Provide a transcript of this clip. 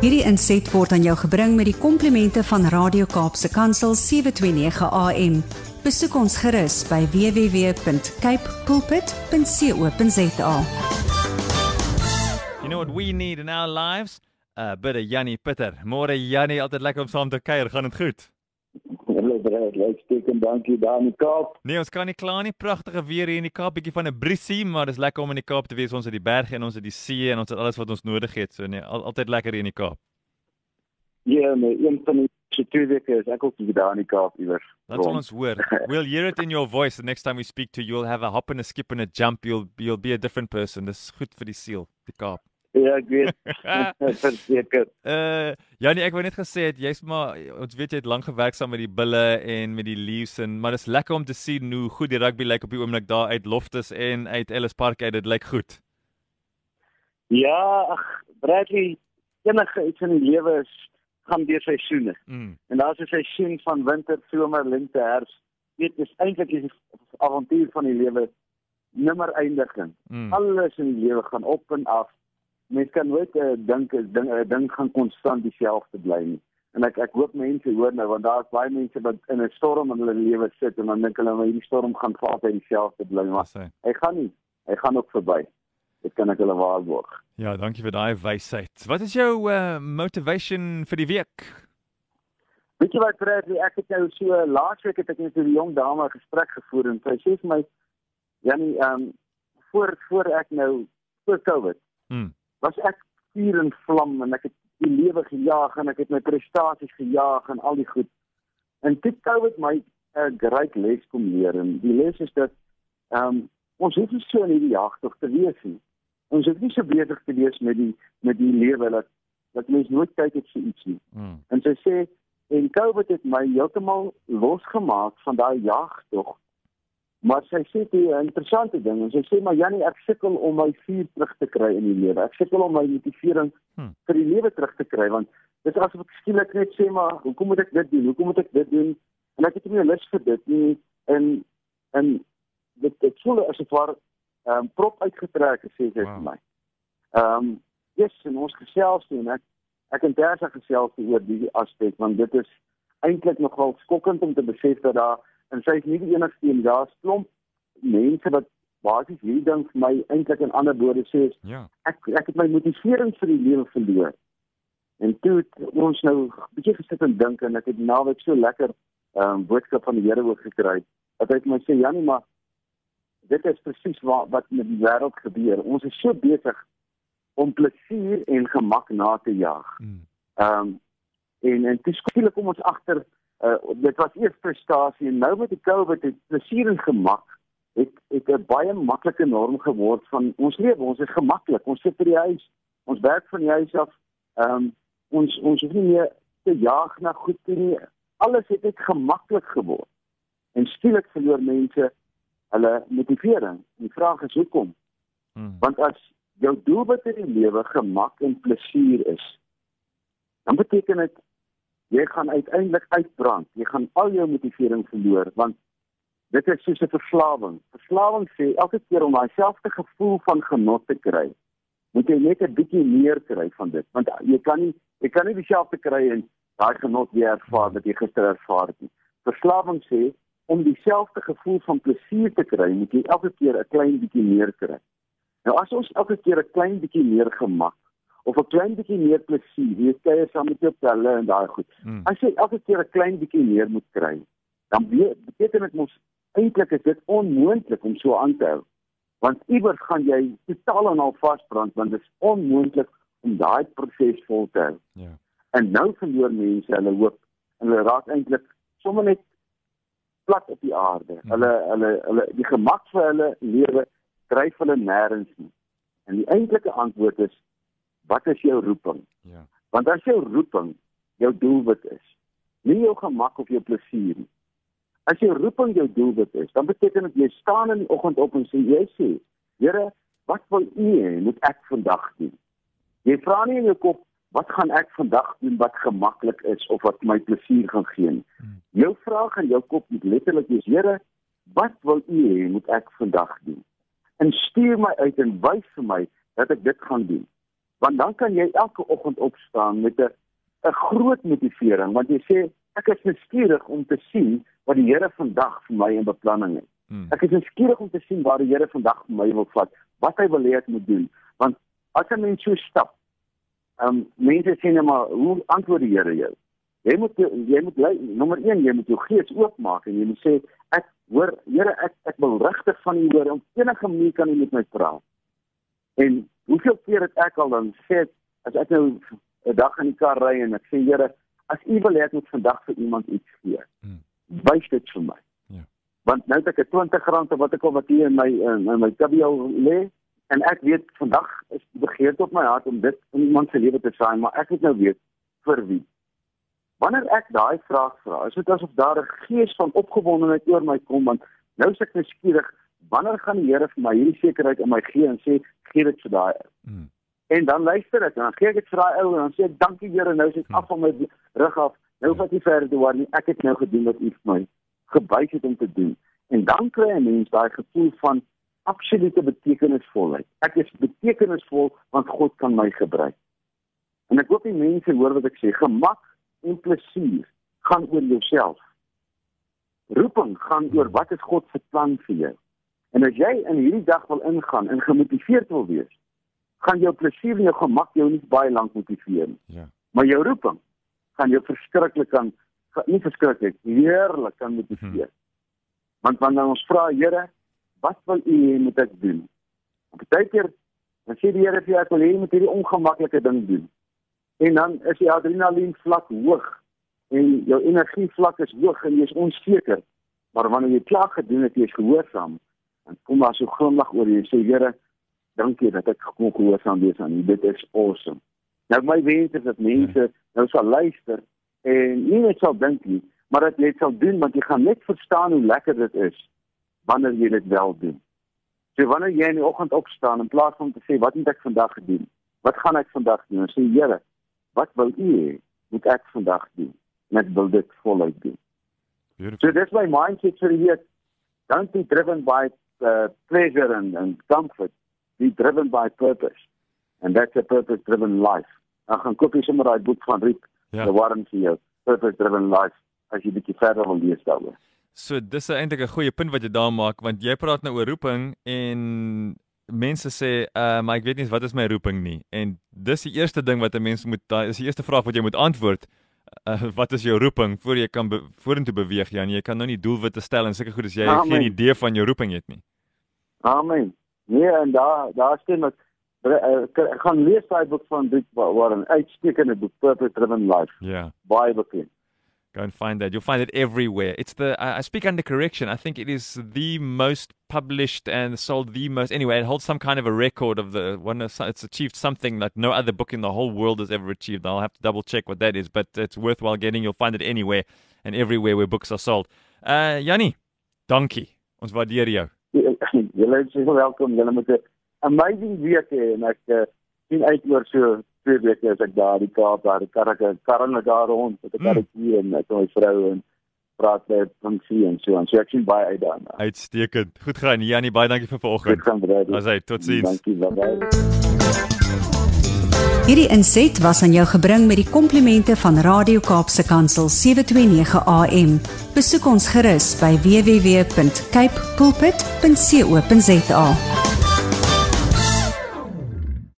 Hierdie inset word aan jou gebring met die komplimente van Radio Kaapse Kansel 729 AM. Besoek ons gerus by www.cape pulpit.co.za. You know what we need in our lives? uh, Bit of Jannie Pitter. Môre Jannie, altyd lekker om saam te kuier. Gaan dit goed? Brad, steken, dankie daar in die Kaap. Nee, ons kan nie kla nie. Pragtige weer hier in die Kaap, bietjie van 'n briesie, maar dis lekker om in die Kaap te wees. Ons het die berge en ons het die see en ons het alles wat ons nodig het. So nee, al, altyd lekker hier in die Kaap. Ja, nee, een van die se twee weke is ek ook hier daar in die Kaap iewers. Sal ons hoor. We'll hear it in your voice the next time we speak to you. You'll have a hop and a skip and a jump. You'll you'll be a different person. Dis goed vir die siel, die Kaap. Ja, ek weet. Verseker. Uh Janie, ek wou net gesê het jy's maar ons weet jy het lank gewerk saam met die bulle en met die leaves en maar dis lekker om te sien hoe goed die rugby lyk op die oomblik daar uit Loftus en uit Ellis Park uit. Dit lyk goed. Ja, ag, Bradley, enige iets in die lewe is gaan deur seisoene. Mm. En daar's 'n seisoen van winter, somer, lente, herfs. Dit is eintlik die avontuur van die lewe nimmer eindigend. Mm. Alles in die lewe gaan op en af. Mens kan nooit uh, dink 'n ding 'n ding gaan konstant dieselfde bly nie. En ek ek hoop mense hoor nou want daar's baie mense wat in 'n storm in hulle lewe sit en dan dink hulle maar hierdie storm gaan vir altyd dieselfde bly maar hy. hy gaan nie. Hy gaan ook verby. Dit kan ek hulle waarborg. Ja, dankie vir daai wysheid. Wat is jou uh, motivation vir die week? Weet jy wat Bradley, ek het nou so laasweek het ek net met 'n jong dame 'n gesprek gevoer en sy sê vir my Janie, ehm um, voor voor ek nou voor Covid Mm. Was ek vuur en vlam en ek het die lewe gejaag en ek het my prestasies gejaag en al die goed. En dit Covid my 'n uh, great les kom leer en die les is dat ehm um, ons hoef nie so in hierdie jagtog te wees nie. Ons hoef nie so besig te wees met die met die lewe dat dat mens nooit tyd het vir iets nie. Mm. En sy sê en COVID het my heeltemal losgemaak van daai jagtog. Maar sy sê dit 'n interessante ding en sy sê maar Jannie ek sukkel om my vuur terug te kry in die lewe. Ek sukkel om my motivering Hmm. vir die lewe terug te kry want dit is asof ek skielik net sê maar hoekom moet ek dit doen? Hoekom moet ek dit doen? En ek het nie 'n lus vir dit nie en en dit dit voel asof waar ehm um, prop uitgetrek is, sê sy Wow. vir my. Ehm um, yes, en ons gesels toe en ek ek en Tersa gesels oor die aspek want dit is eintlik nogal skokkend om te besef dat daar en sy is nie die enigste een daar's klomp mense wat basies hierdie ding vir my eintlik in ander woorde sê is Ja. ek ek het my motivering vir die lewe verloor. En toe het ons nou 'n bietjie gesit en dink en ek het naweek so lekker ehm um, boodskap van die Here ook gekry. Dat hy vir my sê Janie, maar dit is presies wat wat met die wêreld gebeur. Ons is so besig om plesier en gemak na te jaag. Mm. Ehm um, en en toe skielik kom ons agter uh, dit was eers prestasie en nou met die COVID het plesier en gemak het het 'n baie maklike norm geword van ons lewe. Ons is gemaklik. Ons sit by die huis. Ons werk van die huis af. Ehm um, ons ons hoef nie meer te jaag na goed toe nie. Alles het net gemaklik geword. En skielik verloor mense hulle motivering. Die vraag is hoekom? Mm. Want as jou doelwit in die lewe gemak en plesier is, dan beteken dit jy gaan uiteindelik uitbrand. Jy gaan al jou motivering verloor want dit is soos 'n verslawing. Verslawing sê elke keer om daai selfde gevoel van genot te kry, moet jy net 'n bietjie meer kry van dit. Want jy kan nie jy kan nie dieselfde kry en daai genot weer ervaar wat jy gister ervaar het nie. Verslawing sê om dieselfde gevoel van plesier te kry, moet jy elke keer 'n klein bietjie meer kry. Nou as ons elke keer 'n klein bietjie meer gemak of 'n klein bietjie meer plesier, jy kuier saam met jou pelle en daai goed. Mm. As jy elke keer 'n klein bietjie meer moet kry, dan be- beteken dit mos eintlik is dit onmoontlik om so aan te hou. Want iewers gaan jy totaal en al vasbrand want dit is onmoontlik om daai proses vol te hou. Ja. En nou verloor mense hulle hoop en hulle raak eintlik sommer net plat op die aarde. Mhm. Hulle hulle hulle die gemak vir hulle lewe dryf hulle nêrens nie. En die eintlike antwoord is wat is jou roeping? Ja. Want as jou roeping jou doelwit is, nie jou gemak of jou plesier nie. As jou roeping jou doelwit is, dan beteken dit jy staan in die oggend op en sê jy sê, Here, wat wil U hê moet ek vandag doen? Jy vra nie in jou kop wat gaan ek vandag doen wat gemaklik is of wat my plesier gaan gee nie. Hmm. Jou vraag in jou kop moet letterlik wees, Here, wat wil U hê moet ek vandag doen? En stuur my uit en wys vir my dat ek dit gaan doen. Want dan kan jy elke oggend opstaan met 'n 'n groot motivering want jy sê ek is nuuskierig om te sien wat die Here vandag vir my in beplanning het. Hmm. Ek is nuuskierig om te sien waar die Here vandag vir my wil vat, wat hy wil hê ek moet doen. Want as 'n mens so stap, ehm um, mense sê net maar hoe antwoord die Here jou? Jy moet jy moet nommer 1 jy moet jou gees oopmaak en jy moet sê ek hoor Here ek ek wil regtig van U hoor om enige manier kan U met my praat. En hoeveel keer het ek al dan sê as ek nou 'n dag in die kar ry en ek sê Here as U wil hê ek moet vandag vir iemand iets gee. Hmm. Wys dit vir my. Ja. Want nou het ek 'n 20 rand of wat ek al wat hier in my in, in my tabio lê en ek weet vandag is begeerte op my hart om dit in iemand se lewe te saai, maar ek moet nou weet vir wie. Wanneer ek daai vraag vra, is dit asof daar 'n gees van opgewondenheid oor my kom want nou is ek nuuskierig, wanneer gaan die Here vir my hierdie sekerheid in my gee en sê gee dit vir daai ou. Hmm. En dan luister ek en dan gee ek dit vir daai ou en dan sê ek dankie Here, nou is dit hmm. af van my rug af. Nou vat jy verder waar nie ek het nou gedoen wat U vir my gewys het om te doen. En dan kry 'n mens daai gevoel van absolute betekenisvolheid. Ek is betekenisvol want God kan my gebruik. En ek hoop die mense hoor wat ek sê, gemak en plesier gaan oor jouself. Roeping gaan oor wat is God se plan vir jou. En as jy in hierdie dag wil ingaan en gemotiveerd wil wees, gaan jou plesier en jou gemak jou nie baie lank motiveer nie. Ja. Maar jou roeping gaan jou verskriklik kan nie verskriklik heerlik kan motiveer. Hmm. Want wanneer ons vra Here, wat wil U hê moet ek doen? Partykeer dan sê die Here vir jou ek wil hê jy moet hierdie ongemaklike ding doen en dan is die adrenalien vlak hoog en jou energie vlak is hoog en jy is onseker. Maar wanneer jy klaar gedoen het, jy is gehoorsaam, dan kom daar so glimlag oor jou en sê Here, dankie dat ek kon gehoorsaam wees aan U. Dit is awesome. Nou my wens is dat mense ja. nou sal luister en nie net sal dink nie, maar dat jy dit sal doen want jy gaan net verstaan hoe lekker dit is wanneer jy dit wel doen. So wanneer jy in die oggend opstaan in plaas van te sê wat het ek vandag gedoen? Wat gaan ek vandag doen? Sê Here, wat wil u hê moet ek vandag doen net wil dit voluit doen Beautiful. so that's my mindset for here don't be driven by uh, pleasure and, and comfort be driven by purpose and that's a purpose driven life ek gaan koop sommer daai boek van Rick ja. the Warren vir jou purpose driven life as jy bietjie verder wil lees daaroor So dis eintlik 'n goeie punt wat jy daar maak want jy praat nou oor roeping en mense sê, uh, maar ek weet nie wat is my roeping nie. En dis die eerste ding wat 'n mens moet daai is die eerste vraag wat jy moet antwoord. Uh, wat is jou roeping voor jy kan be vorentoe beweeg Jan? Jy kan nou nie doelwitte stel en seker goed as jy Amen. geen idee van jou roeping het nie. Amen. Nee, en daar daar stem ek uh, ek gaan lees daai boek van Dick Warren, uitstekende boek Purpose Driven Life. Ja. Yeah. Baie bekend. Go and find that. You'll find it everywhere. It's the I speak under correction. I think it is the most published and sold the most. Anyway, it holds some kind of a record of the one. It's achieved something that no other book in the whole world has ever achieved. I'll have to double check what that is, but it's worthwhile getting. You'll find it anywhere and everywhere where books are sold. Uh, Yanni, donkey. Ons waardeer jou. Julle is welkom. Julle moet 'n amazing week hê en ek uh, sien uit oor so twee weke as ek daar die Kaap daar die karre karre daar rond met 'n karretjie en met my vrou en praat met funksie en so en so ek sien baie uit daarna. Uitstekend. Goed gaan Janie, baie dankie vir vanoggend. Goed gaan bly. Asai, totsiens. Dankie, bye. Hierdie inset was aan jou gebring met die komplimente van Radio Kaapse Kansel 729 AM. Besoek ons gerus by www.cape pulpit.co.za.